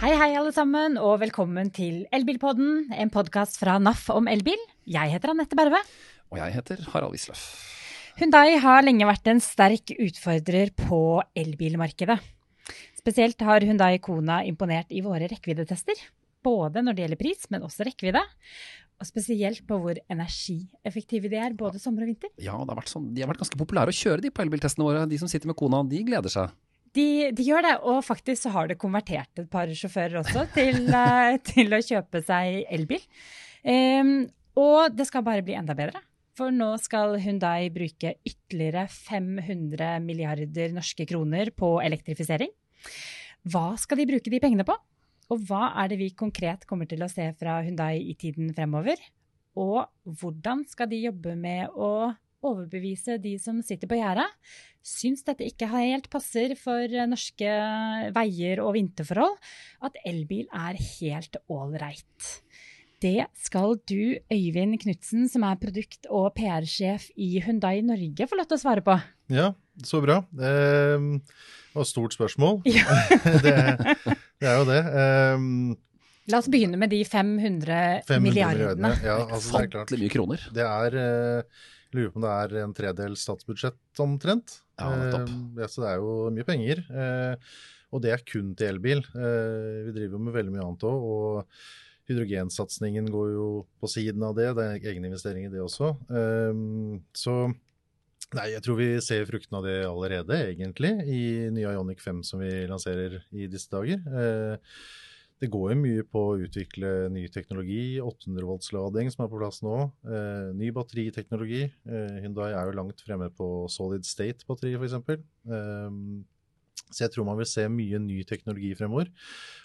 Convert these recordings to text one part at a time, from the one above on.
Hei, hei, alle sammen, og velkommen til Elbilpodden, en podkast fra NAF om elbil. Jeg heter Anette Berve. Og jeg heter Harald Isløff. Hundai har lenge vært en sterk utfordrer på elbilmarkedet. Spesielt har Hundai Kona imponert i våre rekkeviddetester. Både når det gjelder pris, men også rekkevidde. Og spesielt på hvor energieffektive de er, både sommer og vinter. Ja, har sånn, de har vært ganske populære å kjøre de på elbiltestene våre. De som sitter med Kona, de gleder seg. De, de, gjør det, og faktisk så har det konvertert et par sjåfører også til, uh, til å kjøpe seg elbil. Um, og det skal bare bli enda bedre. For nå skal Hundai bruke ytterligere 500 milliarder norske kroner på elektrifisering. Hva skal de bruke de pengene på? Og hva er det vi konkret kommer til å se fra Hundai i tiden fremover? Og hvordan skal de jobbe med å overbevise de som sitter på gjerdet, syns dette ikke helt passer for norske veier og vinterforhold, at elbil er helt ålreit. Det skal du, Øyvind Knutsen, som er produkt- og PR-sjef i Hundai Norge, få lov til å svare på. Ja, så bra. Ehm, det var et stort spørsmål. Ja. det, det, er jo det. Um, La oss begynne med de 500, 500 milliardene. Ja, altså, det er klart. mye kroner. Det er uh, Lurer på om det er en tredels statsbudsjett omtrent. Ja, nettopp. Eh, så det er jo mye penger. Eh, og det er kun til elbil. Eh, vi driver jo med veldig mye annet òg. Og hydrogensatsingen går jo på siden av det. Det er egeninvestering i det også. Eh, så nei, jeg tror vi ser fruktene av det allerede, egentlig, i nye Ionic 5 som vi lanserer i disse dager. Eh, det går jo mye på å utvikle ny teknologi. 800 volts-lading som er på plass nå. Eh, ny batteriteknologi. Eh, Hyundai er jo langt fremme på solid state-batteri f.eks. Eh, så jeg tror man vil se mye ny teknologi fremover.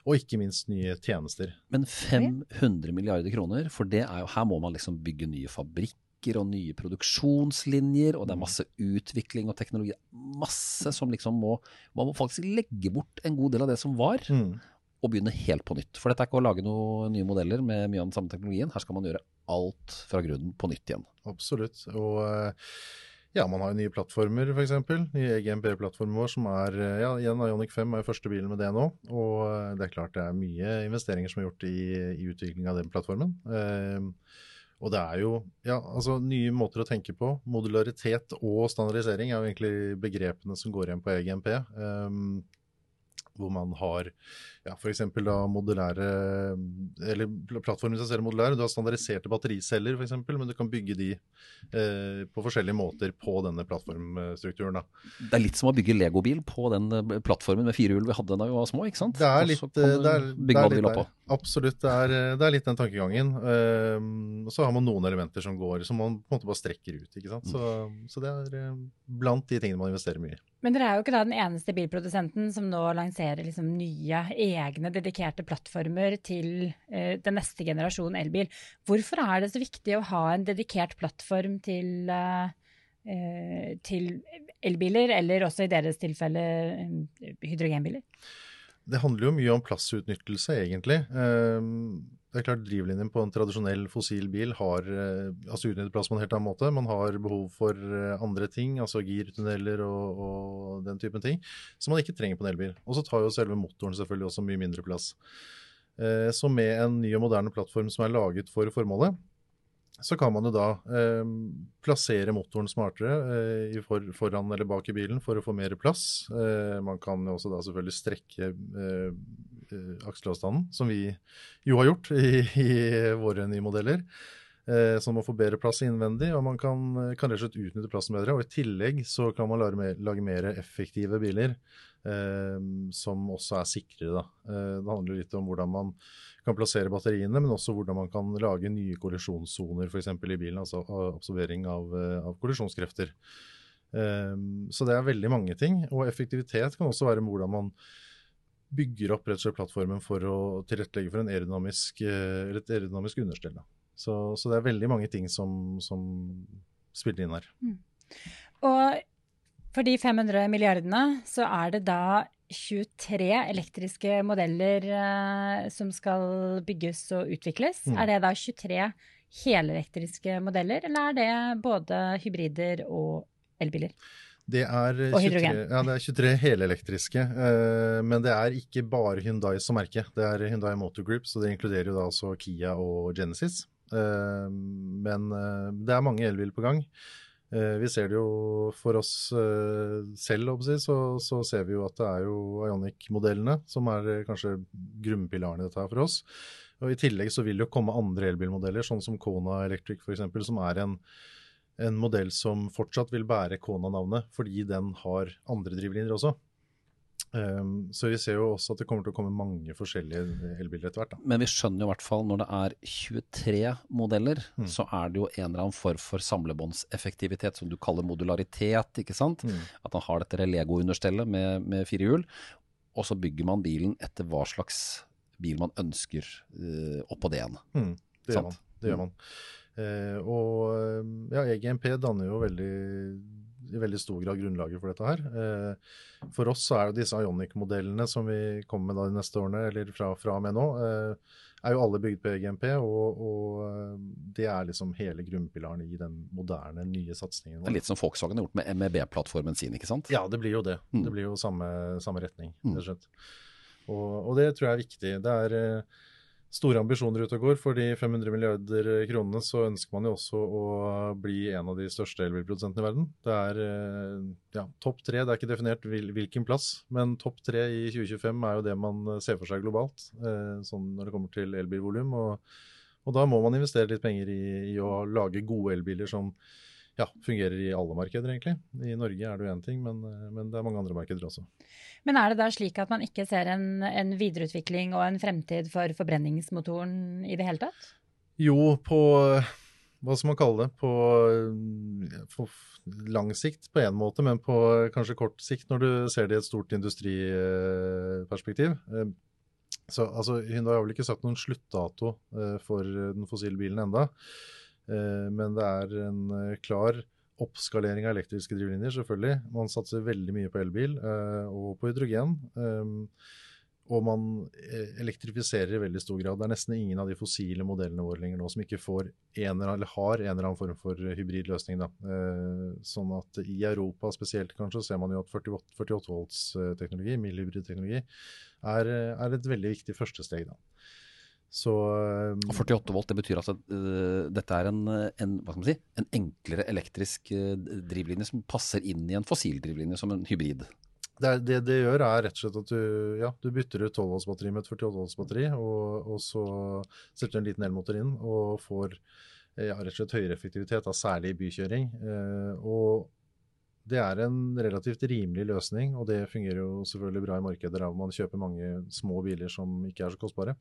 Og ikke minst nye tjenester. Men 500 milliarder kroner, for det er jo, her må man liksom bygge nye fabrikker og nye produksjonslinjer, og det er masse utvikling og teknologi. Masse som liksom må Man må faktisk legge bort en god del av det som var. Mm og begynne helt på nytt. For dette er ikke å lage noen nye modeller med mye av den samme teknologien. Her skal man gjøre alt fra grunnen på nytt igjen. Absolutt. Og eh, ja, man har jo nye plattformer, f.eks. Nye EGMP-plattformen vår som er eh, ja, igjen Ionic 5 er jo første bilen med det nå. Og eh, det er klart det er mye investeringer som er gjort i, i utvikling av den plattformen. Eh, og det er jo ja, altså nye måter å tenke på. Modularitet og standardisering er jo egentlig begrepene som går igjen på EGMP. Um, hvor man har ja, f.eks. modulære Eller plattformen seg selv er modulær. Du har standardiserte battericeller f.eks., men du kan bygge de eh, på forskjellige måter på denne plattformstrukturen. Da. Det er litt som å bygge legobil på den eh, plattformen med fire hjul vi hadde da vi var små, ikke sant? Det er litt, det er, det er litt. Absolutt, det er, det er, litt den tankegangen. Og så har man noen elementer som går, som man på en måte bare strekker ut. ikke sant? Så, så det er uh, blant de tingene man investerer mye i. Men dere er jo ikke da den eneste bilprodusenten som nå lanserer liksom nye, egne, dedikerte plattformer til uh, den neste generasjonen elbil. Hvorfor er det så viktig å ha en dedikert plattform til, uh, til elbiler, eller også i deres tilfelle hydrogenbiler? Det handler jo mye om plassutnyttelse, egentlig. Det er klart Drivlinjen på en tradisjonell fossil bil har eh, altså utnyttet plass på en helt annen måte. Man har behov for eh, andre ting, altså girtunneler og, og den typen ting, som man ikke trenger på en elbil. Og så tar jo selve motoren selvfølgelig også mye mindre plass. Eh, så med en ny og moderne plattform som er laget for formålet, så kan man jo da eh, plassere motoren smartere eh, for, foran eller bak i bilen for å få mer plass. Eh, man kan jo også da selvfølgelig strekke akselavstanden, som vi jo har gjort i, i våre nye modeller. Eh, så man får bedre plass innvendig, og man kan, kan, rett og slett utnytte plassen bedre. Og i tillegg så kan man lage mer, lage mer effektive biler, som også er sikrere. Da. det handler litt om hvordan man kan plassere batteriene, men også hvordan man kan lage nye kollisjonssoner f.eks. i bilen, altså absorbering av, eh, av kollisjonskrefter. Så det er veldig mange ting. Og effektivitet kan også være hvordan man bygger opp rett og slett plattformen for å tilrettelegge for en aerodynamisk, eh, et aerodynamisk understell. Så, så, det er veldig mange ting som, som spiller inn her. Mm. Og for de 500 milliardene så er det da 23 elektriske modeller eh, som skal bygges og utvikles. Mm. Er det da 23 helelektriske modeller, eller er det både hybrider og elbiler? Det er, 23, ja, det er 23 helelektriske, uh, men det er ikke bare Hyundai som merke. Det er Hyundai Motor Group, så det inkluderer jo da også Kia og Genesis. Uh, men uh, det er mange elbiler på gang. Eh, vi ser det jo for oss eh, selv, så, så ser vi jo at det er jo Ionic-modellene som er eh, kanskje grunnpilaren i dette her for oss. Og I tillegg så vil det jo komme andre elbilmodeller, sånn som Kona Electric f.eks., som er en, en modell som fortsatt vil bære Kona-navnet, fordi den har andre drivlinjer også. Um, så vi ser jo også at det kommer til å komme mange forskjellige elbiler etter hvert. Da. Men vi skjønner jo i hvert fall når det er 23 modeller, Mm. så er det jo en eller annen form for samlebåndseffektivitet, som du kaller modularitet, ikke sant? Mm. At man har dette Lego-understellet med, med fire hjul, og så bygger man bilen etter hva slags bil man ønsker uh, oppå det igjen. Mm, det gjør Sant. man. Det gjør man. Eh, og eh, ja, EGMP danner jo veldig, i veldig stor grad grunnlaget for dette her. Eh, for oss så er jo disse Ionic-modellene som vi kommer med da de neste årene, eller fra, fra og med nå, eh, er jo alle bygd på EGMP, og, og det er liksom hele grunnpilaren i den moderne, nye satsingen Det er litt som Volkswagen har gjort med MEB-plattformen sin, ikke sant? Ja, det blir jo det. Mm. Det blir jo samme, samme retning, Mm. rett og slett. Og, det tror jeg er viktig. Det er store ambisjoner ute og går. For de 500 milliarder kronene så ønsker man jo også å bli en av de største elbilprodusentene i verden. Det er eh, ja, topp tre, det er ikke definert hvilken plass, men topp tre i 2025 er jo det man ser for seg globalt, eh, sånn når det kommer til elbilvolum. Og, og da må man investere litt penger i, i å lage gode elbiler som ja, fungerer i alle markeder, egentlig. I Norge er det jo én ting, men, eh, men det er mange andre markeder også. Men er det da slik at man ikke ser en, en videreutvikling og en fremtid for forbrenningsmotoren i det hele tatt? Jo, på hva skal man kalle det? På, eh, på lang sikt på én måte, men på kanskje kort sikt når du ser det i et stort industriperspektiv. Eh, Så altså, Hyundai har vel ikke sagt noen sluttdato eh, for den fossile bilen enda. Eh, Men det er en eh, klar oppskalering av elektriske drivlinjer, selvfølgelig. Man satser veldig mye på elbil eh, og på hydrogen. Og man elektrifiserer i veldig stor grad. Det er nesten ingen av de fossile modellene våre lenger nå som ikke får en eller, har en eller annen form for hybridløsning. Da. Sånn at i Europa spesielt kanskje, ser man jo at 48, 48 volts teknologi, mildhybridteknologi, er, er et veldig viktig første steg. Da. Så Og 48 volt, det betyr at uh, dette er en, en, si, en enklere elektrisk uh, drivlinje som passer inn i en fossil drivlinje som en hybrid. det, er- det det gjør, er rett og slett at du, ja, du bytter ut 12 volts batteri med et 48 volts batteri, og, og så setter du en liten elmotor inn og får eh, ja, rett og slett høyere effektivitet, da, særlig i bykjøring. Uh, og det er en relativt rimelig løsning, og det fungerer jo selvfølgelig bra i markeder der man kjøper mange små biler som ikke er så kostbare.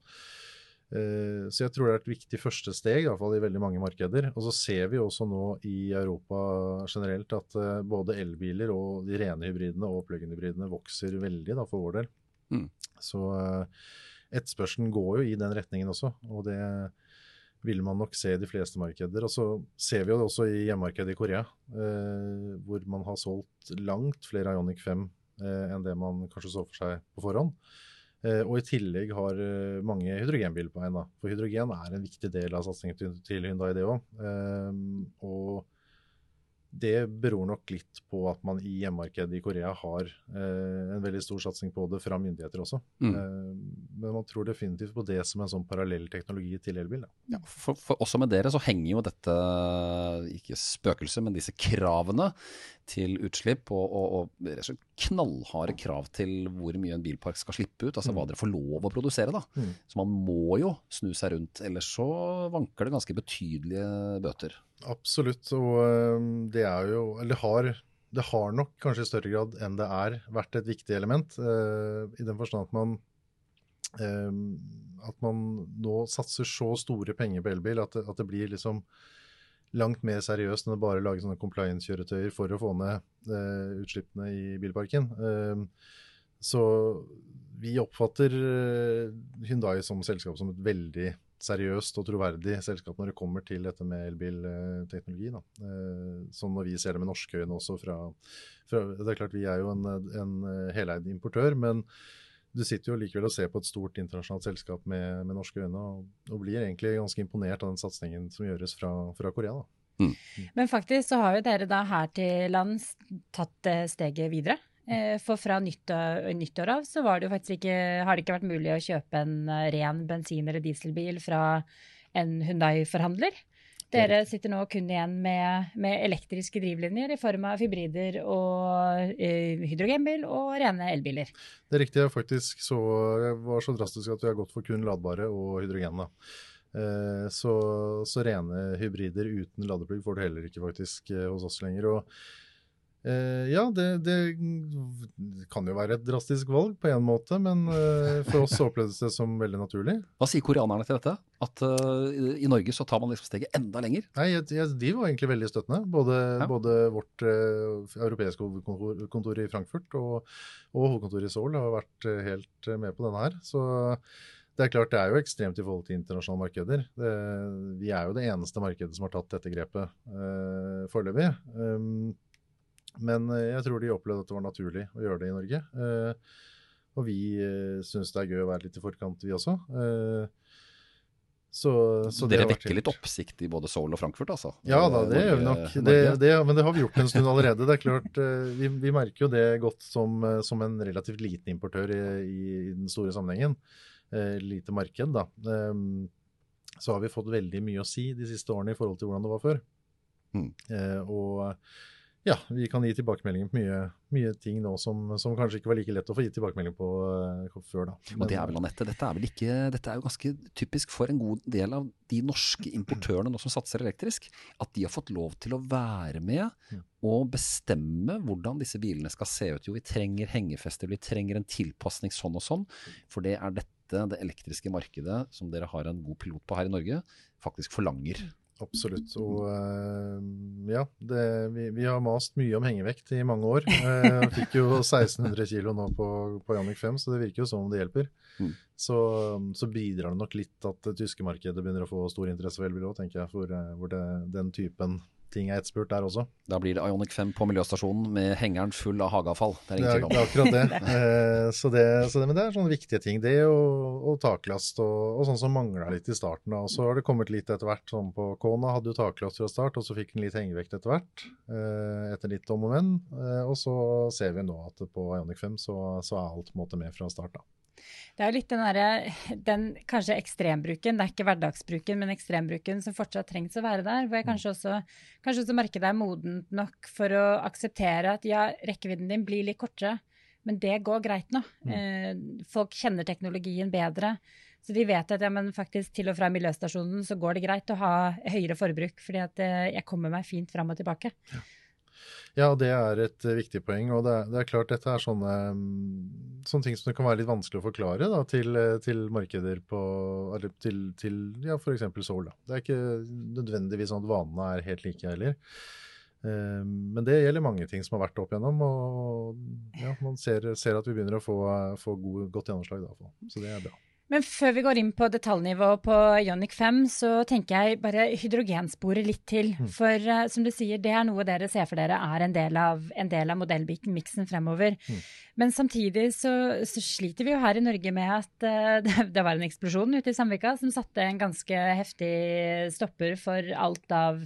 Eh, Så jeg tror det er et viktig første steg, i i veldig mange markeder. Og så ser vi også nå i Europa generelt at eh, både elbiler og de rene hybridene og plug-in-hybridene vokser veldig da, for vår del. Mm. Så eh, etterspørselen går jo i den retningen også, og det vil man nok se i de fleste markeder. Og så ser vi jo det også i hjemmemarkedet i Korea, eh, hvor man har solgt langt flere Ioniq 5 eh, enn det man kanskje så for seg på forhånd. Eh, og i tillegg har eh, mange hydrogenbiler på veien. da. For hydrogen er en viktig del av satsingen til, Hyundai, det òg. og det beror nok litt på at man i hjemmemarkedet i Korea har eh, en veldig stor satsing på det fra myndigheter også. Mm. Eh, men man tror definitivt på det som en sånn parallell teknologi til elbil. Ja, for, for også med dere så henger jo dette, ikke spøkelset, men disse kravene til utslipp og, og, og knallharde krav til hvor mye en bilpark skal slippe ut. Altså hva dere får lov å produsere, da. Mm. Så man må jo snu seg rundt, ellers så vanker det ganske betydelige bøter. Absolutt. Og det er jo Eller har det har nok kanskje i større grad enn det er vært et viktig element. Uh, I den forstand at man uh, at man nå satser så store penger på elbil at det, at det blir liksom langt mer seriøst enn å bare lage sånne compliance-kjøretøyer for å få ned uh, utslippene i bilparken. Øhm, så vi oppfatter øh, Hyundai som selskap som et veldig seriøst og troverdig selskap når det kommer til dette med elbilteknologi. Eh, Sånn når vi ser det med norske øyne også fra, fra Det er klart vi er jo en, en heleid importør, men du sitter jo likevel og ser på et stort internasjonalt selskap med, med norske øyne, og, og blir egentlig ganske imponert av den satsingen som gjøres fra, fra Korea. da. Mm. Men faktisk så har jo dere da her til lands tatt eh, steget videre. Eh, For fra nyttår, nyttår av så var det ikke, har det ikke vært mulig å kjøpe en eh, ren bensin- eller dieselbil fra en Hundai-forhandler. Dere sitter nå kun igjen med, med elektriske drivlinjer i form av hybrider og eh, hydrogenbil og rene elbiler. Det er riktig. Jeg faktisk så, var så drastisk at vi har gått for kun ladbare og hydrogen. Eh, Så, så rene hybrider uten ladeplugg får du heller ikke faktisk eh, hos oss lenger. og ja, det, det kan jo være et drastisk valg på en måte, men eh, for oss opplevdes det som veldig naturlig. Hva sier koreanerne til dette? At uh, i- Norge så tar man liksom steget enda lenger? Nei, De var egentlig veldig støttende. Både, Ja. både vårt uh, europeiske hovedkontor i Frankfurt og, og hovedkontoret i Seoul har vært eh, helt eh, med på denne her. Så det er klart det er jo ekstremt i forhold til internasjonale markeder. Det, vi er jo det eneste markedet som har tatt dette grepet eh, foreløpig. Um, men eh, jeg tror de opplevde at det var naturlig å gjøre det i Norge. Eh, og vi uh, syns det er gøy å være litt i forkant, vi også. Eh, så, så Dere vekker helt- litt oppsikt i både Seoul og Frankfurt, altså? ja da, det gjør vi nok. Det, det, men det har vi gjort en stund allerede. Det er klart, eh, Vi, vi merker jo det godt som, eh, som en relativt liten importør i, i den store sammenhengen. Eh, lite marked, da. Eh, så har vi fått veldig mye å si de siste årene i forhold til hvordan det var før. Mm. Eh, og ja, vi kan gi tilbakemeldinger på mye, mye ting nå som, som kanskje ikke var like lett å få gitt tilbakemelding på uh, før. da. Og det er vel, Anette, dette er vel ikke Dette er jo ganske typisk for en god del av de norske importørene nå som satser elektrisk. At de har fått lov til å være med og bestemme hvordan disse bilene skal se ut. Jo, vi trenger hengefester, vi trenger en tilpasning sånn og sånn. For det er dette det elektriske markedet som dere har en god pilot på her i Norge, faktisk forlanger. Absolutt. Og eh, ja, det, vi, vi har mast mye om hengevekt i mange år. Uh, fikk jo 1600 kilo nå på, på Jannik 5, så det virker jo som om det hjelper. Mm. Så, så bidrar det nok litt at det tyske markedet begynner å få stor interesse for elbil òg, tenker jeg. For, eh, hvor det, den typen ting er etterspurt der også. Da blir det Ionic 5 på miljøstasjonen med hengeren full av hageavfall. Det er Det er, det er akkurat det. Eh, så det, så det. Men det er sånne viktige ting. Det og, og taklast og, og sånn som mangla litt i starten. Og så har det kommet litt etter hvert. Sånn på Kona hadde jo taklast fra start, og så fikk den litt hengevekt etter hvert. Eh, etter litt om og men. Eh, og så ser vi nå at på Ionic 5 så, så er alt på en måte med fra start. da. Det er jo litt den derre den kanskje ekstrembruken, det er ikke hverdagsbruken, men ekstrembruken som fortsatt trengs å være der. Hvor jeg kanskje også, kanskje også merker deg modent nok for å akseptere at ja, rekkevidden din blir litt kortere, men det går greit nå. Eh, folk kjenner teknologien bedre. Så de vet at ja, men faktisk til og fra miljøstasjonen så går det greit å ha høyere forbruk, fordi at eh, jeg kommer meg fint fram og tilbake. Ja, det er et eh, viktig poeng. Og det er, det er klart dette er sånne, mm, sånne ting som det kan være litt vanskelig å forklare da, til, eh, til markeder på Eller til, til ja, f.eks. Sol. Da. Det er ikke nødvendigvis sånn at vanene er helt like heller. Eh, Men det gjelder mange ting som har vært opp igjennom, og ja, man ser, ser at vi begynner å få, få god, godt gjennomslag. Da, så det er bra. Men før vi går inn på detaljnivå på Ionic 5, så tenker jeg bare hydrogensporet litt til. For uh, som du sier, det er noe dere ser for dere er en del av, en del av modellmiksen fremover. Men samtidig så, så sliter vi jo her i Norge med at uh, det, det var en eksplosjon ute i Sandvika som satte en ganske heftig stopper for alt av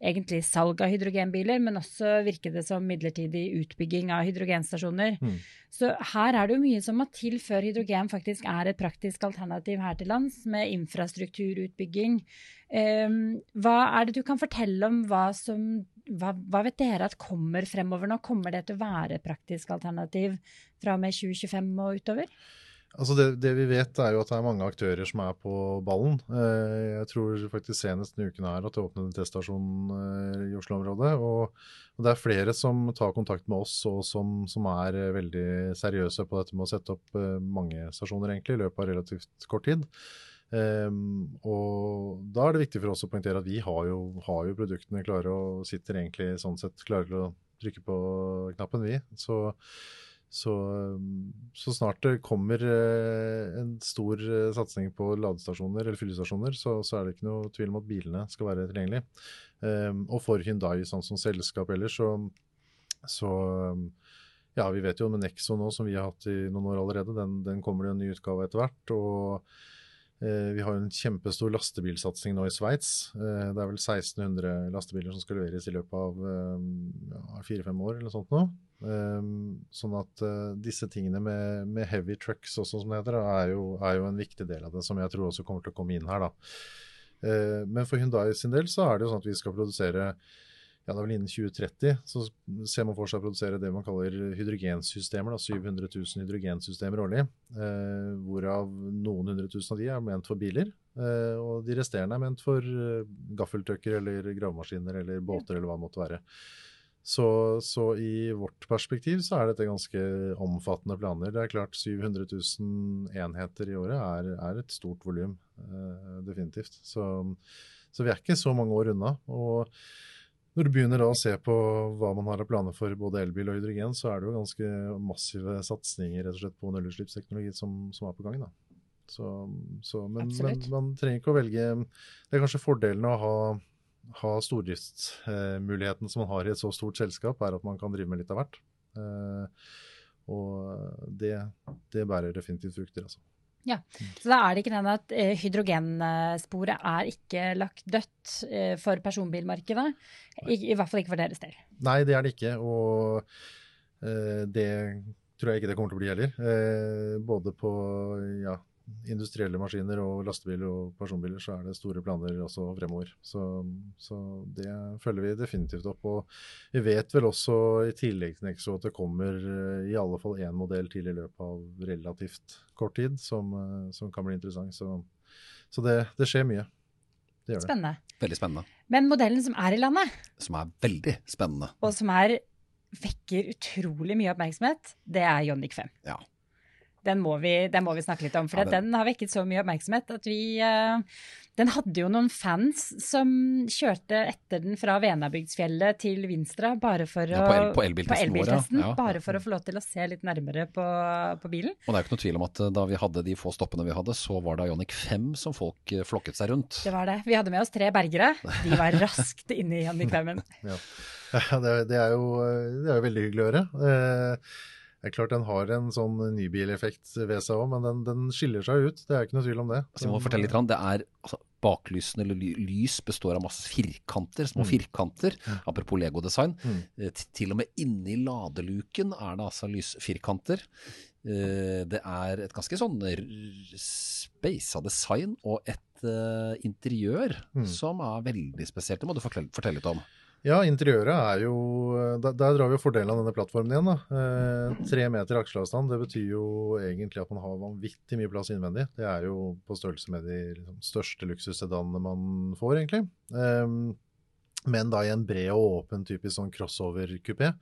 egentlig salg av hydrogenbiler, men også virker det som midlertidig utbygging av hydrogenstasjoner. Mm. Så her er det jo mye som må til før hydrogen faktisk er et praktisk alternativ her til lands, med infrastrukturutbygging. Um, hva er det du kan fortelle om hva som hva, hva vet dere at kommer fremover nå? Kommer det til å være et praktisk alternativ fra og med 2025 og utover? Altså det, det vi vet er jo at det er mange aktører som er på ballen. Eh, Jeg tror faktisk senest denne uken her at det åpnet en teststasjon eh, i Oslo-området. Og, det er flere som tar kontakt med oss og som, som er eh, veldig seriøse på dette med å sette opp mange stasjoner egentlig i løpet av relativt kort tid. Um, og da er det viktig for oss å poengtere at vi har jo, har jo produktene klare og sitter egentlig sånn sett klare til å trykke på knappen, vi. Så så, um, så snart det kommer eh, en stor eh, satsing på ladestasjoner eller fyllestasjoner, så, så er det ikke noe tvil om at bilene skal være tilgjengelige. Um, og for Hyundai sånn som selskap ellers, så, så um, ja, vi vet jo med Nexo nå, som vi har hatt i noen år allerede, den, den kommer det en ny utgave etter hvert. og Eh, vi har en kjempestor lastebilsatsing nå i Sveits. Eh, det er vel 1600 lastebiler som skal leveres i løpet av ja, fire-fem år eller sånt nå. Sånn at disse tingene med, med heavy trucks også, som det heter, er jo, er jo, en viktig del av det, som jeg tror også kommer til å komme inn her. da. Men for Hyundai sin del så er det jo sånn at vi skal produsere ja, det er vel innen 2030 så ser man for seg å produsere det man kaller hydrogensystemer. Da, 700 000 hydrogensystemer årlig. Eh, hvorav noen hundre tusen av de er ment for biler. Eh, og de resterende er ment for eh, gaffeltrucker eller gravemaskiner eller båter eller hva det måtte være. Så, så, i vårt perspektiv så er dette ganske omfattende planer. Det er klart 700 000 enheter i året er, er et stort volum, eh, definitivt. Så, så vi er ikke så mange år unna. og når du begynner å se på hva man har av planer for både elbil og hydrogen, så er det jo ganske massive satsinger på nullutslippsteknologi som, som, er på gang. da. Så, så, men, men, man trenger ikke å velge Det er kanskje fordelen å ha, ha stordriftsmuligheten som man har i et så stort selskap, er at man kan drive med litt av hvert. Eh, og det, det bærer definitivt frukter, altså. Ja, Så da er det ikke den at eh, hydrogensporet er ikke lagt dødt eh, for personbilmarkedet? I, I, hvert fall ikke for deres del. Nei, det er det ikke. Og det tror jeg ikke det kommer til å bli heller. Både på ja, industrielle maskiner og lastebiler og personbiler, så er det store planer også fremover. Så, så, det følger vi definitivt opp. Og vi vet vel også i tillegg til Nexo at det kommer eh, i alle fall én modell til i løpet av relativt kort tid som, eh, som kan bli interessant. Så, så det, det, skjer mye. Det gjør spennende. det. Veldig spennende. Men modellen som er i landet? Som er veldig spennende. Og som er, vekker utrolig mye oppmerksomhet, det er Jonnik 5. Ja den må, vi, den må vi, snakke litt om. For ja, den... den... har vekket så mye oppmerksomhet at vi uh, Den hadde jo noen fans som kjørte etter den fra Venabygdsfjellet til Vinstra bare for ja, å På, elbiltesten vår, ja. Bare for å få lov til å se litt nærmere på, på, bilen. Og det er jo ikke noe tvil om at eh, da vi hadde de få stoppene vi hadde, så var det Ionic 5 som folk eh, flokket seg rundt. Det var det. Vi hadde med oss tre bergere. De var raskt inne i Ionic 5-en. ja, det, det, er jo, det er jo veldig hyggelig å høre. Eh, det er klart Den har en sånn nybileffekt ved seg òg, men den, den, skiller seg ut. Det er ikke noe tvil om det. Altså, jeg må fortelle litt, det er altså, Baklysene eller lys består av masse firkanter, små mm. firkanter. Apropos Lego-design. Mm. Eh, til og med inni ladeluken er det altså lysfirkanter. Eh, det er et ganske sånn speisa design og et uh, interiør mm. som er veldig spesielt. Det må du fortelle, fortelle litt om. Ja, interiøret er jo Der, der drar vi jo fordelen av denne plattformen igjen. da. Eh, tre meter aksjeavstand, det betyr jo egentlig at man har vanvittig mye plass innvendig. Det er jo på størrelse med de liksom, største luksussedanene man får, egentlig. Eh, men da i en bred og åpen typisk sånn crossover-kupé.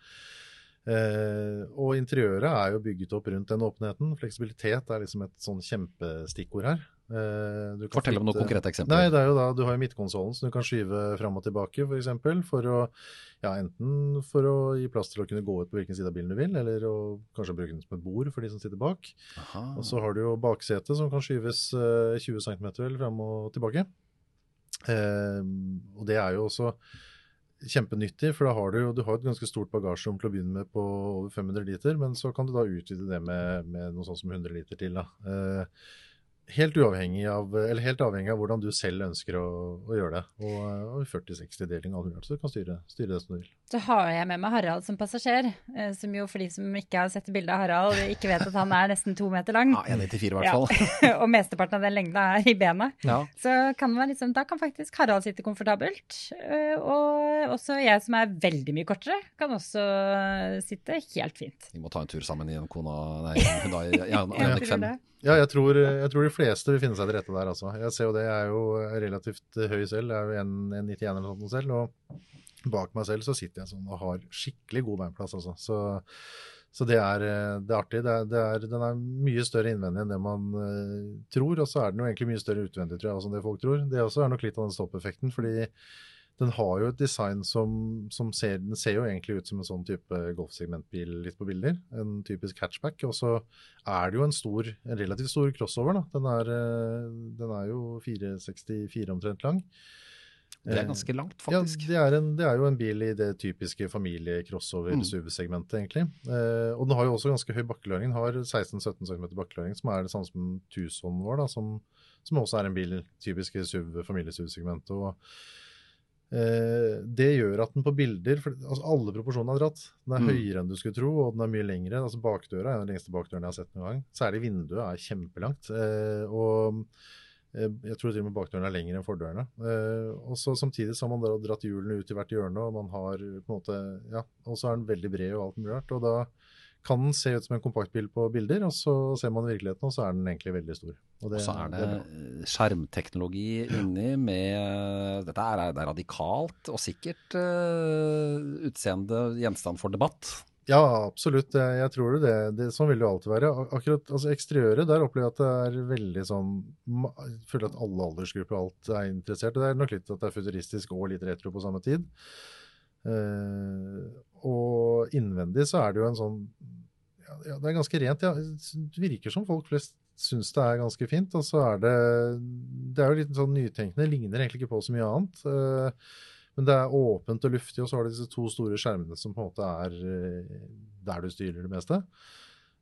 Eh, og interiøret er jo bygget opp rundt den åpenheten. Fleksibilitet er liksom et sånn kjempestikkord her. Uh, Fortell om noen konkrete eksempler. Nei, det er jo da, Du har jo midtkonsollen som du kan skyve fram og tilbake, f.eks. For, for å ja, enten for å gi plass til å kunne gå ut på hvilken side av bilen du vil, eller å kanskje bruke den som et bord for de som sitter bak. Aha. Og så har du jo baksetet som kan skyves uh, 20 cm vel fram og tilbake. Eh, og det er jo også kjempenyttig, for da har du jo du har et ganske stort bagasjerom til å begynne med på over 500 liter, men så kan du da utvide det med, med noe sånt som 100 liter til. da. Uh, Helt, uavhengig av, eller helt avhengig av hvordan du selv ønsker å, å gjøre det. Og, og 40-60-deling av 100, så du kan styre, styre, det som du vil. Så har jeg med meg Harald som passasjer, eh, som jo for de som ikke har sett bildet av Harald, ikke vet at han er nesten to meter lang. Ja, 1,94 i hvert fall. Ja. og mesteparten av den lengda er i bena. Ja. Så kan man liksom, da kan faktisk Harald sitte komfortabelt. Eh, og også jeg som er veldig mye kortere, kan også sitte helt fint. Vi må ta en tur sammen i en Kona, nei, en Ioniq 5. Ja, jeg tror, jeg tror, de fleste vil finne seg til rette der, altså. Jeg ser jo det, jeg er jo relativt høy selv. Jeg er jo 1,91 eller noe sånt selv. Og bak meg selv så sitter jeg sånn og har skikkelig god beinplass, altså. Så, så det, er, det, er, artig. Det er, det er, den er mye større innvendig enn det man uh, tror. Og så er den jo egentlig mye større utvendig, tror jeg, også enn det folk tror. Det også er nok litt av den stoppeffekten. fordi den har jo et design som, som ser, den ser jo egentlig ut som en sånn type golfsegmentbil litt på bilder. En typisk hatchback. Og så er det jo en, stor, en relativt stor crossover. da. Den er, eh, den er jo 464 omtrent lang. Det er ganske langt, Ja, faktisk. det er, en, det er jo en bil i det typiske familie-crossover-SUV-segmentet, egentlig. Eh, og den har jo også ganske høy bakkeløring. Den har 16-17 cm bakkeløring, som er det samme som Tucson vår, da, som, som også er en bil i typiske familie-SUV-segmentet. og eh, Det gjør at den på bilder for, altså Alle proporsjonene er dratt. Den er Mm. høyere enn du skulle tro, og den er mye lengre. altså Bakdøra er den lengste bakdøren jeg har sett noen gang. Særlig vinduet er kjempelangt. Eh, og Eh, Jeg tror til og med bakdørene er lengre enn fordørene. Eh, og så Samtidig så har man da dratt hjulene ut i hvert hjørne, og man har på en måte, ja, og så er den veldig bred og alt mulig rart. og da kan den se ut som en kompaktbil på bilder, og så ser man virkeligheten, og så er den egentlig veldig stor. Og Og så er det bra. skjermteknologi inni med Dette er, det er radikalt og sikkert uh, utseende gjenstand for debatt. Ja, absolutt. Jeg, tror det. det. Sånn vil det alltid være. Akkurat altså Eksteriøret, der opplever jeg at det er veldig sånn Jeg føler at alle aldersgrupper alt er interessert. Det er nok litt at det er futuristisk og litt retro på samme tid. Uh, og innvendig så er det jo en sånn ja, Det er ganske rent. Ja. Det virker som folk flest syns det er ganske fint. Og så er det Det er jo litt sånn nytenkende. Ligner egentlig ikke på så mye annet. Eh, men det er åpent og luftig, og så har du disse to store skjermene som på en måte er eh, der du styrer det meste.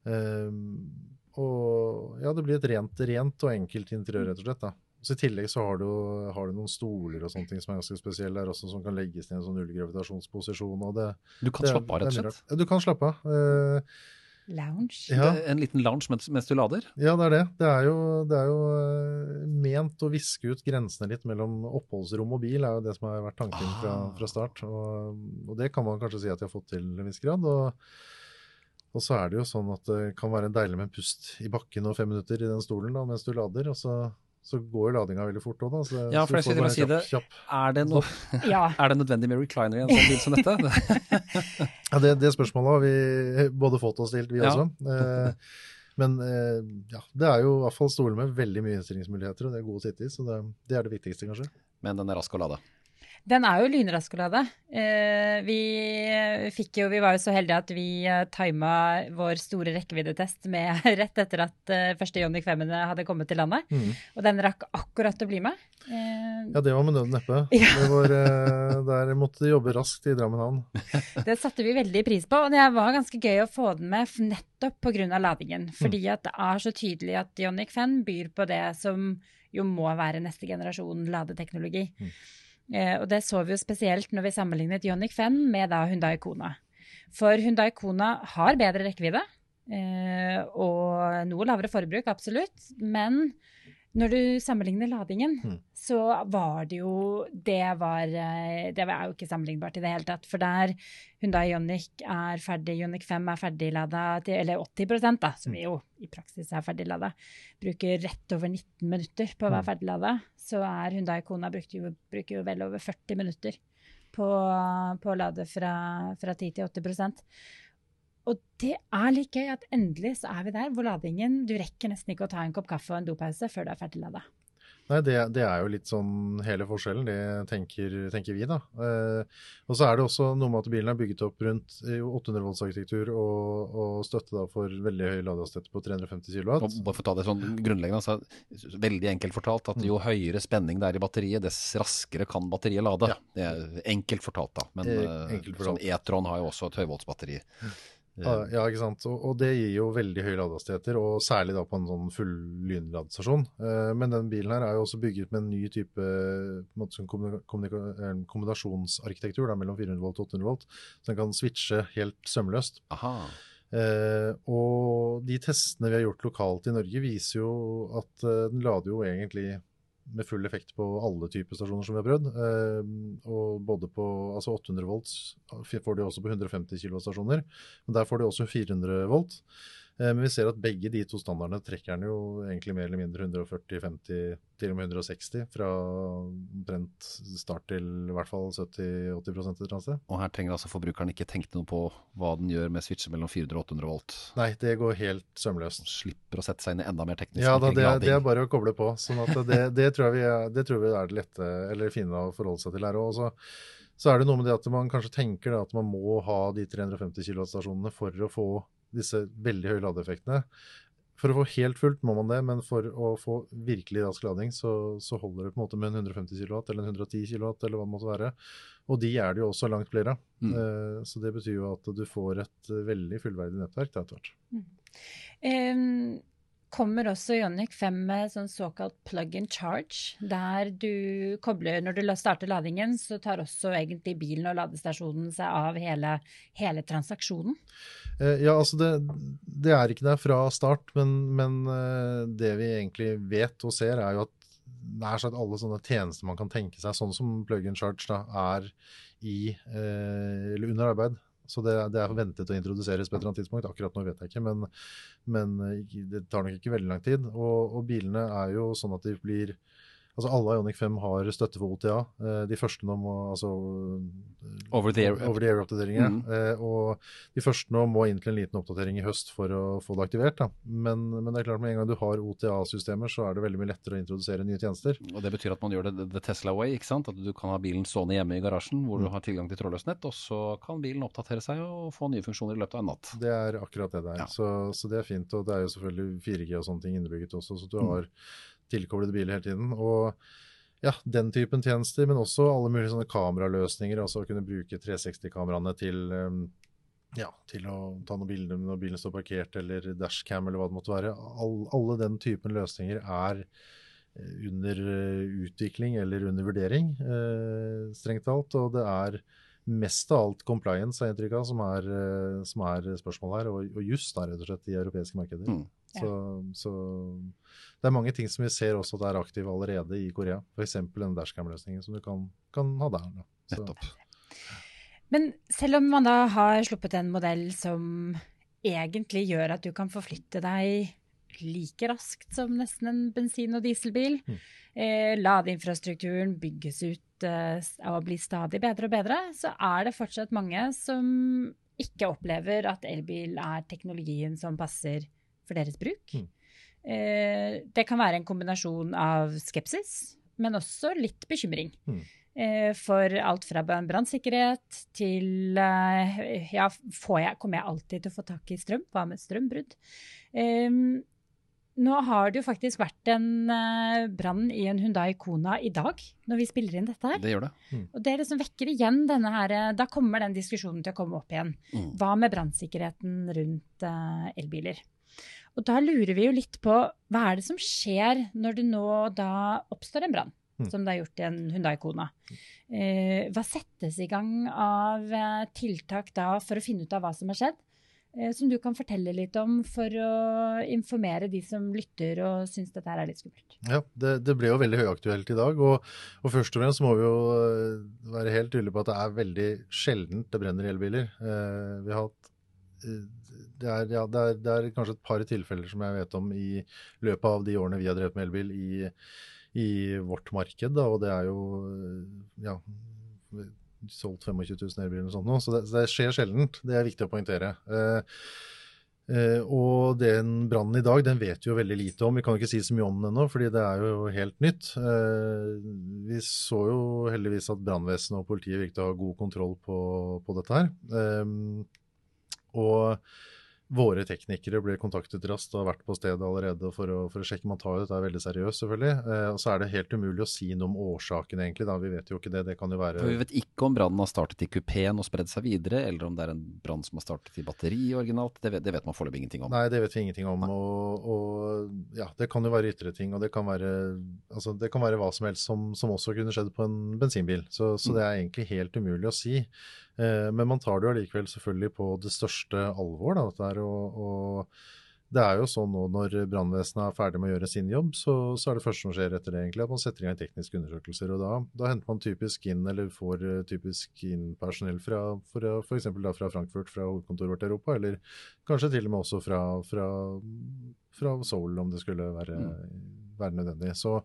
Um, og ja, det blir et rent, rent og enkelt interiør, rett og slett. da. Så I tillegg så har du, har du noen stoler og sånne ting som er ganske spesielle der også, som kan legges ned i en sånn nullgravitasjonsposisjon. og det, Du kan det, slappe av, rett og slett. Ja, du kan slappe av. Eh, Lounge. ja. En liten lounge mens, mens du lader. Ja, det er det. Det er jo, det er jo eh, ment å viske ut grensene litt mellom oppholdsrom og bil, er jo det som har vært tanken fra, Ah. fra start. Og, og det kan man kanskje si at de har fått til en viss grad. Og, og så er det jo sånn at det kan være deilig med en pust i bakken og fem minutter i den stolen da, mens du lader. Og så, så går jo ladinga veldig fort òg, da. Så, Ja, for jeg skulle å bare kjapp- kjapp- Er det, no Ja. er det nødvendig med recliner i en sånn bil som dette? Ja, det, det spørsmålet har vi både fått og stilt, vi Ja. også. Eh, men eh, ja, det er jo i hvert fall stoler med veldig mye innstillingsmuligheter, og det er gode å sitte i. Så det, det er det viktigste, kanskje. Men den er rask å lade. Den er jo lynrask å lade. Eh, vi jo, vi var jo så heldige at vi eh, tima vår store rekkeviddetest med rett etter at eh, første Johnny 5 hadde kommet til landet. Mm. Og den rakk akkurat å bli med. Ja, det var med nød og neppe. Ja. Det var, der måtte de jobbe raskt i Drammen havn. Det satte vi veldig pris på, og det var ganske gøy å få den med nettopp pga. ladingen. Fordi at det er så tydelig at Johnny 5 byr på det som jo må være neste generasjon ladeteknologi. Eh, og det så vi jo spesielt når vi sammenlignet Jonic 5 med da Hyundai Kona. For Hyundai Kona har bedre rekkevidde eh, og noe lavere forbruk, absolutt. Men når du sammenligner ladingen, Mm. så var det jo Det var eh, Det er jo ikke sammenlignbart i det hele tatt. For der Hyundai Ioniq er ferdig, Jonic 5 er ferdiglada til Eller 80 da, som jo i praksis er ferdiglada. Bruker rett over 19 minutter på å være Mm. ferdiglada. Så er Hyundai Kona jo, bruker jo vel over 40 minutter på, på å lade fra, fra 10 til 80 og det er litt gøy at endelig så er vi der hvor ladingen Du rekker nesten ikke å ta en kopp kaffe og en dopause før du er ferdiglada. Nei, det, det er jo litt sånn hele forskjellen, det tenker, tenker vi, da. Eh, og så er det også noe med at bilen er bygget opp rundt eh, 800 volts arkitektur og, og støtte da for veldig høy ladehastighet på 350 kW. Og bare for å ta det sånn grunnleggende, altså, veldig enkelt fortalt at jo høyere spenning det er i batteriet, dess raskere kan batteriet lade. Ja. Det er enkelt fortalt, da. Men Eh, eh, enkelt fortalt. sånn E-tron har jo også et høyvoltsbatteri. Ja, ja, ikke sant. Og, det gir jo veldig høye ladehastigheter, og særlig da på en sånn full lynladestasjon. Eh, men den bilen her er jo også bygget med en ny type på en kombinasjonsarkitektur da, mellom 400 volt og 800 volt, så den kan switche helt sømløst. Aha. Eh, og de testene vi har gjort lokalt i Norge, viser jo at eh, den lader jo egentlig med full effekt på alle typer stasjoner som vi har prøvd. Eh, og både på altså 800 volts får de også på 150 kW-stasjoner. Men der får de også 400 volt. Eh, men vi ser at begge de to standardene trekker den jo egentlig mer eller mindre 140-50, til og med 160 fra omtrent start til i hvert fall 70-80 et eller. Og her trenger altså forbrukeren ikke tenke noe på hva den gjør med switcher mellom 400 og 800 volt. Nei, det går helt sømløst. Slipper å sette seg inn i enda mer teknisk Ja, da, det, det er bare å koble på. sånn at det, det, tror vi er, det tror vi er det lette eller fine å forholde seg til her òg. Så, så er det noe med det at man kanskje tenker at man må ha de 350 kW-stasjonene for å få disse veldig høye ladeeffektene. For å få helt fullt må man det, men for å få virkelig rask lading, så, så, holder det på en måte med en 150 kW eller en 110 kW eller hva det måtte være. Og de er det jo også langt flere av. Mm. Uh, så det betyr jo at du får et veldig fullverdig nettverk etter hvert. Mm. Um, kommer også Ionic 5 med sånn såkalt plug and charge, der du kobler Når du starter ladingen, så tar også egentlig bilen og ladestasjonen seg av hele, hele transaksjonen? Eh, ja, altså det, det, er ikke der fra start, men, men, eh, det vi egentlig vet og ser, er jo at nær sagt alle sånne tjenester man kan tenke seg, sånn som plug and charge, da, er i, eh, eller under arbeid. Så det, det, er forventet å introduseres på et eller annet tidspunkt. Akkurat nå vet jeg ikke, men, men det tar nok ikke veldig lang tid. Og, og bilene er jo sånn at de blir Altså Alle Ionic 5 har støtte for OTA. Eh, de første nå må altså Over the air-oppdateringer. Mm. Eh, og de første nå må inn til en liten oppdatering i høst for å få det aktivert. Men, men, det er klart med en gang du har OTA-systemer, så er det veldig mye lettere å introdusere nye tjenester. Og Det betyr at man gjør det the Tesla way. ikke sant? At du kan ha bilen stående hjemme i garasjen hvor mm. du har tilgang til trådløst nett, og så kan bilen oppdatere seg og få nye funksjoner i løpet av en natt. Det er akkurat det det er. Ja. Så, så, det er fint. Og det er jo selvfølgelig 4G og sånne ting innebygget også, så du mm. Tilkoblede biler hele tiden. Og ja, den typen tjenester, men også alle mulige sånne kameraløsninger. Altså å kunne bruke 360-kameraene til, um, ja, til å ta noen bilder når bilen står parkert, eller dashcam, eller hva det måtte være. All, alle den typen løsninger er eh, under eh, utvikling eller under vurdering, eh, strengt talt. Og det er mest av alt compliance, har jeg inntrykk av, som er, eh, som er spørsmålet her. Og, og just da, rett og slett, i europeiske markeder. Mm. Så, så, det er mange ting som vi ser også at er aktive allerede i Korea. F.eks. den dashcam-løsningen som du kan, kan ha der. Nettopp. Men selv om man da har sluppet en modell som egentlig gjør at du kan forflytte deg like raskt som nesten en bensin- og dieselbil, mm. eh, ladeinfrastrukturen bygges ut eh, og blir stadig bedre og bedre, så er det fortsatt mange som ikke opplever at elbil er teknologien som passer for deres bruk. Mm. Eh, det kan være en kombinasjon av skepsis, men også litt bekymring. Mm. Eh, for alt fra brannsikkerhet til eh, ja, jeg, kommer jeg alltid til å få tak i strøm? Hva med strømbrudd? Nå har det jo faktisk vært en uh, brann i en Hundai Kona i dag, når vi spiller inn dette her. Det gjør det. Mm. Og det liksom vekker igjen denne her Da kommer den diskusjonen til å komme opp igjen. Mm. Hva med brannsikkerheten rundt elbiler? Og da lurer vi jo litt på hva er det som skjer når det nå da oppstår en brann, mm. som det er gjort i en Hundai Kona. Eh, hva settes i gang av eh, tiltak da for å finne ut av hva som har skjedd? Eh, som du kan fortelle litt om for å informere de som lytter og syns dette er litt skummelt. Ja, det, det, ble jo veldig høyaktuelt i dag. Og, og først og fremst må vi jo eh, være helt tydelige på at det er veldig sjeldent det brenner i elbiler. Eh, vi har hatt eh, det er, ja, det, er, det er, kanskje et par tilfeller som jeg vet om i løpet av de årene vi har drevet med elbil i, i vårt marked. Da, og det er jo ja, solgt 25 000 elbiler og sånt nå, så det, det, skjer sjeldent. Det er viktig å poengtere. Eh, eh, og den brannen i dag den vet vi jo veldig lite om. Vi kan ikke si så mye om den ennå, fordi det er jo helt nytt. Eh, vi så jo heldigvis at brannvesenet og politiet virket å ha god kontroll på, på dette her. Eh, og Våre teknikere ble kontaktet raskt og har vært på stedet allerede for å, for å sjekke. Man tar jo dette veldig seriøst, selvfølgelig. Eh, og så er det helt umulig å si noe om årsaken, egentlig. Da. Vi vet jo ikke det. Det kan jo være For Vi vet ikke om brannen har startet i kupeen og spredd seg videre, eller om det er en brann som har startet i batteri originalt. Det vet, det vet man foreløpig ingenting om. Nei, det vet vi ingenting om. Og, og, ja, det kan jo være ytre ting, og det kan være, altså, det kan være hva som helst som, som også kunne skjedd på en bensinbil. Så, så mm. det er egentlig helt umulig å si. Eh, men man tar det jo allikevel selvfølgelig på det største alvor. Da, dette er, og, og, det er jo sånn nå når brannvesenet er ferdig med å gjøre sin jobb, så, så, er det første som skjer etter det egentlig at man setter i gang tekniske undersøkelser. og Da, da henter man typisk inn eller får eh, typisk inn personell fra f.eks. fra Frankfurt, fra hovedkontoret vårt i Europa, eller kanskje til og med også fra, fra, fra Seoul, om det skulle være, mm. være nødvendig. Så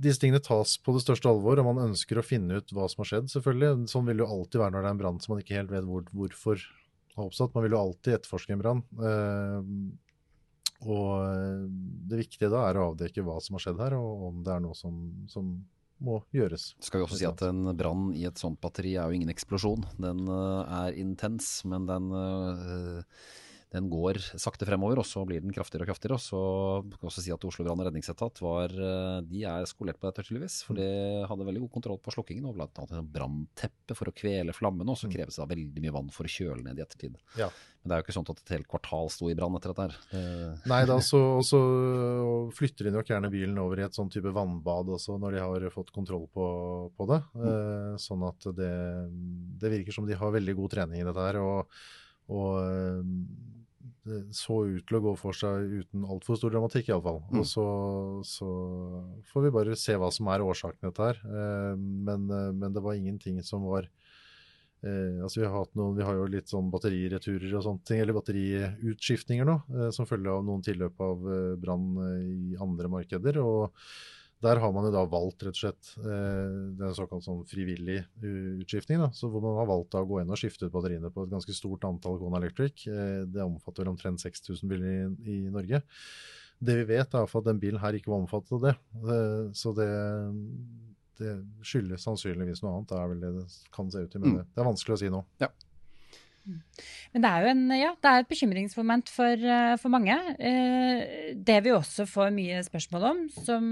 disse tingene tas på det største alvor, og man ønsker å finne ut hva som har skjedd, selvfølgelig. Sånn vil det jo alltid være når det er en brann som man ikke helt vet hvor, hvorfor har oppstått. Man vil jo alltid etterforske en brann. Eh, og eh, det viktige da er å avdekke hva som har skjedd her, og om det er noe som, som må gjøres. Skal vi også si at En brann i et sånt batteri er jo ingen eksplosjon. Den uh, er intens, men den den går sakte fremover, og så blir den kraftigere og kraftigere. Og så kan jeg også si at Oslo brann- og redningsetat var, eh, de er skolert på dette, tydeligvis. For de hadde veldig god kontroll på slukkingen, og blant annet brannteppe for å kvele flammene. Og så kreves det da veldig mye vann for å kjøle ned i ettertid. Ja. Men det er jo ikke sånn at et helt kvartal sto i brann etter dette her. Det, Nei da, så, så flytter de nok gjerne bilen over i et sånn type vannbad også, når de har fått kontroll på, på det. Mm. sånn at det, det virker som de har veldig god trening i dette her. Og, og eh, det så ut til å gå for seg uten altfor stor dramatikk, iallfall. Mm. Og så, så får vi bare se hva som er årsaken til dette her. Eh, men, eh, men det var ingenting som var Eh, altså vi, har hatt noen, vi har jo litt sånn batterireturer og sånne ting, eller batteriutskiftninger nå, eh, som følge av noen tilløp av eh, brann eh, i andre markeder. og Der har man jo da valgt rett og slett den det er en såkalt sånn frivillig uh, utskiftning. Da, så hvor man har valgt da å gå inn og skifte ut batteriene på et ganske stort antall Kona Electric. Eh, det omfatter vel omtrent 6000 biler i, i Norge. Det vi vet, er at den bilen her ikke var omfattet av det. Eh, så det det skyldes sannsynligvis noe annet. Det er vel det det kan se ut til. Men Mm. det, det er vanskelig å si nå. Men det er jo en, ja, det er et bekymringsmoment for, eh, for mange. Eh, det vi også får mye spørsmål om, som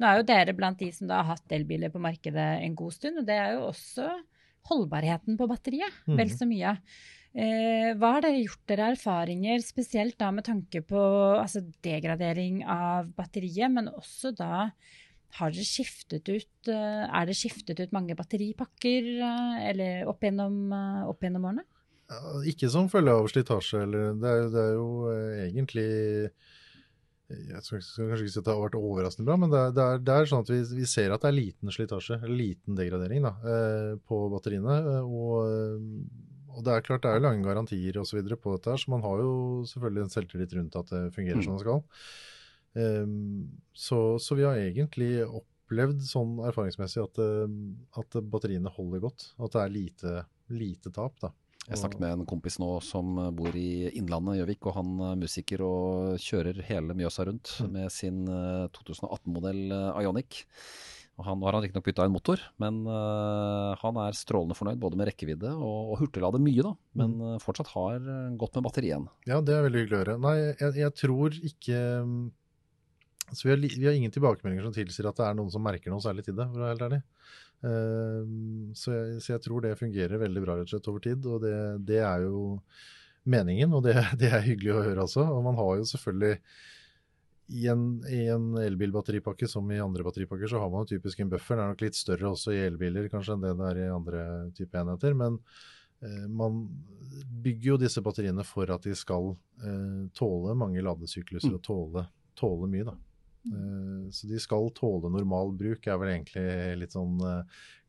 Nå er jo dere blant de som da har hatt elbiler på markedet en god stund, og det er jo også holdbarheten på batteriet. mm. Vel så mye. Eh, hva har dere gjort dere erfaringer, spesielt da med tanke på altså, degradering av batteriet, men også da har dere skiftet ut eh, Er det skiftet ut mange batteripakker eh, eller opp gjennom, eh, opp gjennom årene? Ikke som følge av slitasje, eller det er, det er jo egentlig Jeg skal, kanskje ikke si at det har vært overraskende bra, men det er, det er, det er sånn at vi, vi ser at det er liten slitasje, eller liten degradering, da, på batteriene. Og, og det er klart det er lange garantier osv. på dette, her, så man har jo selvfølgelig en selvtillit rundt at det fungerer Mm. som det skal. Um, så, så vi har egentlig opplevd sånn erfaringsmessig at, eh, at batteriene holder godt. At det er lite, lite tap. da. Jeg snakket med en kompis nå som bor i Innlandet, Gjøvik, og han er musiker og kjører hele Mjøsa rundt Mm. med sin eh, 2018-modell Ionic. Og han, nå har han riktignok bytta en motor, men uh, han er strålende fornøyd både med rekkevidde og, og hurtiglader mye, da. Men eh, fortsatt har eh, godt med batteri igjen. Ja, det er veldig hyggelig å høre. Nei, jeg, jeg tror ikke altså vi, har, vi har ingen tilbakemeldinger som tilsier at det er noen som merker noe særlig til det, for å være helt ærlig. Uh, så, jeg, så jeg tror det fungerer veldig bra rett og slett over tid, og det, det er jo meningen, og det, det er hyggelig å høre også. Og man har jo selvfølgelig i en, i en elbilbatteripakke som i andre batteripakker, så har man jo typisk en buffer. Den er nok litt større også i elbiler kanskje enn det det er i andre type enheter. men Eh, Man bygger jo disse batteriene for at de skal eh, tåle mange ladesykluser Mm. og tåle, tåle mye. da. Eh, så de skal tåle normal bruk, er vel egentlig litt sånn eh,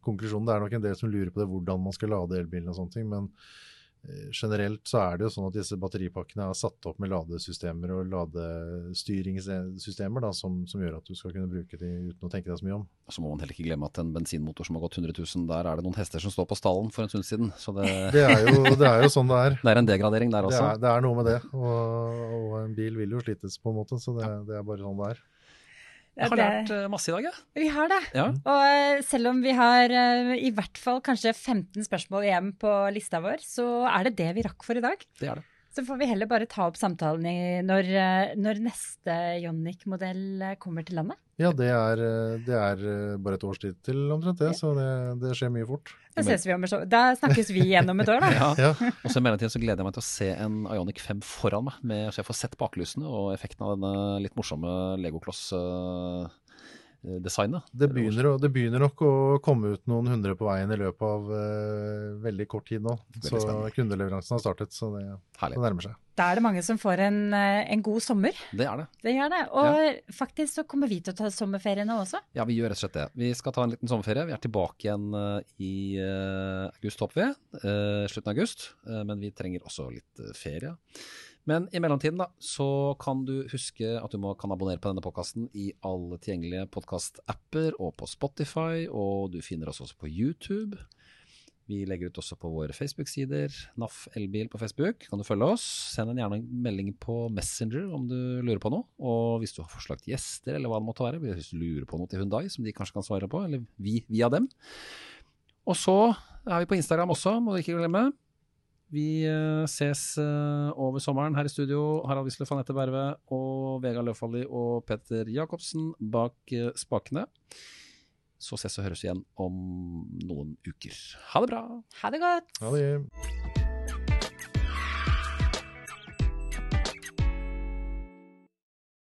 konklusjonen. Det er nok en del som lurer på det, hvordan man skal lade elbilen og sånne ting. Men eh, generelt så er det jo sånn at disse batteripakkene er satt opp med ladesystemer og ladestyringssystemer da, som, som gjør at du skal kunne bruke de uten å tenke deg så mye om. Så må man heller ikke glemme at en bensinmotor som har gått 100 000, der er det noen hester som står på stallen for en stund siden. Så det, Det er jo, det er jo sånn det er. det er en degradering der Det også. er, det er noe med det. Og, og en bil vil jo slites på en måte, så det, det er bare sånn det er. Jeg har lært eh, masse i dag, jeg. Vi har det. Ja. Og eh, selv om vi har eh, i hvert fall kanskje 15 spørsmål igjen på lista vår, så er det det vi rakk for i dag. Det er det. Så får vi heller bare ta opp samtalen i, når, når neste Jonic-modell eh, kommer til landet. Ja, det er, det er eh, bare et års tid til omtrent det, så det, det skjer mye fort. Da, ses vi om, et da snakkes vi igjen om et år, da. Ja. Ja, Og så i mellomtiden så gleder jeg meg til å se en Ionic 5 foran meg, med, så jeg får sett baklysene og effekten av denne litt morsomme legokloss-designet. det begynner, det begynner nok å komme ut noen hundre på veien i løpet av uh, veldig kort tid nå. Veldig Så spennende. kundeleveransen har startet, så det, det nærmer seg. Da er det mange som får en, eh, en god sommer. Det er det. Det gjør det. Og faktisk så kommer vi til å ta sommerferie nå også. Ja, vi gjør rett og slett det. Vi skal ta en liten sommerferie. Vi er tilbake igjen eh, i uh, august, håper vi. Uh, slutten av august. Men vi trenger også litt ferie. Men i mellomtiden da, så kan du huske at du må, kan abonnere på denne podkasten i alle tilgjengelige podkast-apper og på Spotify, og du finner oss også på YouTube. Vi legger ut også på våre Facebook-sider. NAF Elbil på Facebook. Kan du følge oss? Send en gjerne melding på Messenger om du lurer på noe. Og hvis du har forslag til gjester, eller hva det måtte være, hvis du lurer på noe til Hundai som de kanskje kan svare på, eller vi via dem. Og så er vi på Instagram også, må du ikke glemme. Vi eh, ses eh, over sommeren her i studio. Harald Wisløff, Anette Berve og Vegard Løfaldli og Petter Jacobsen bak eh, spakene. Så ses og høres igjen om noen uker. Ha det bra! Ha det godt! Ha det.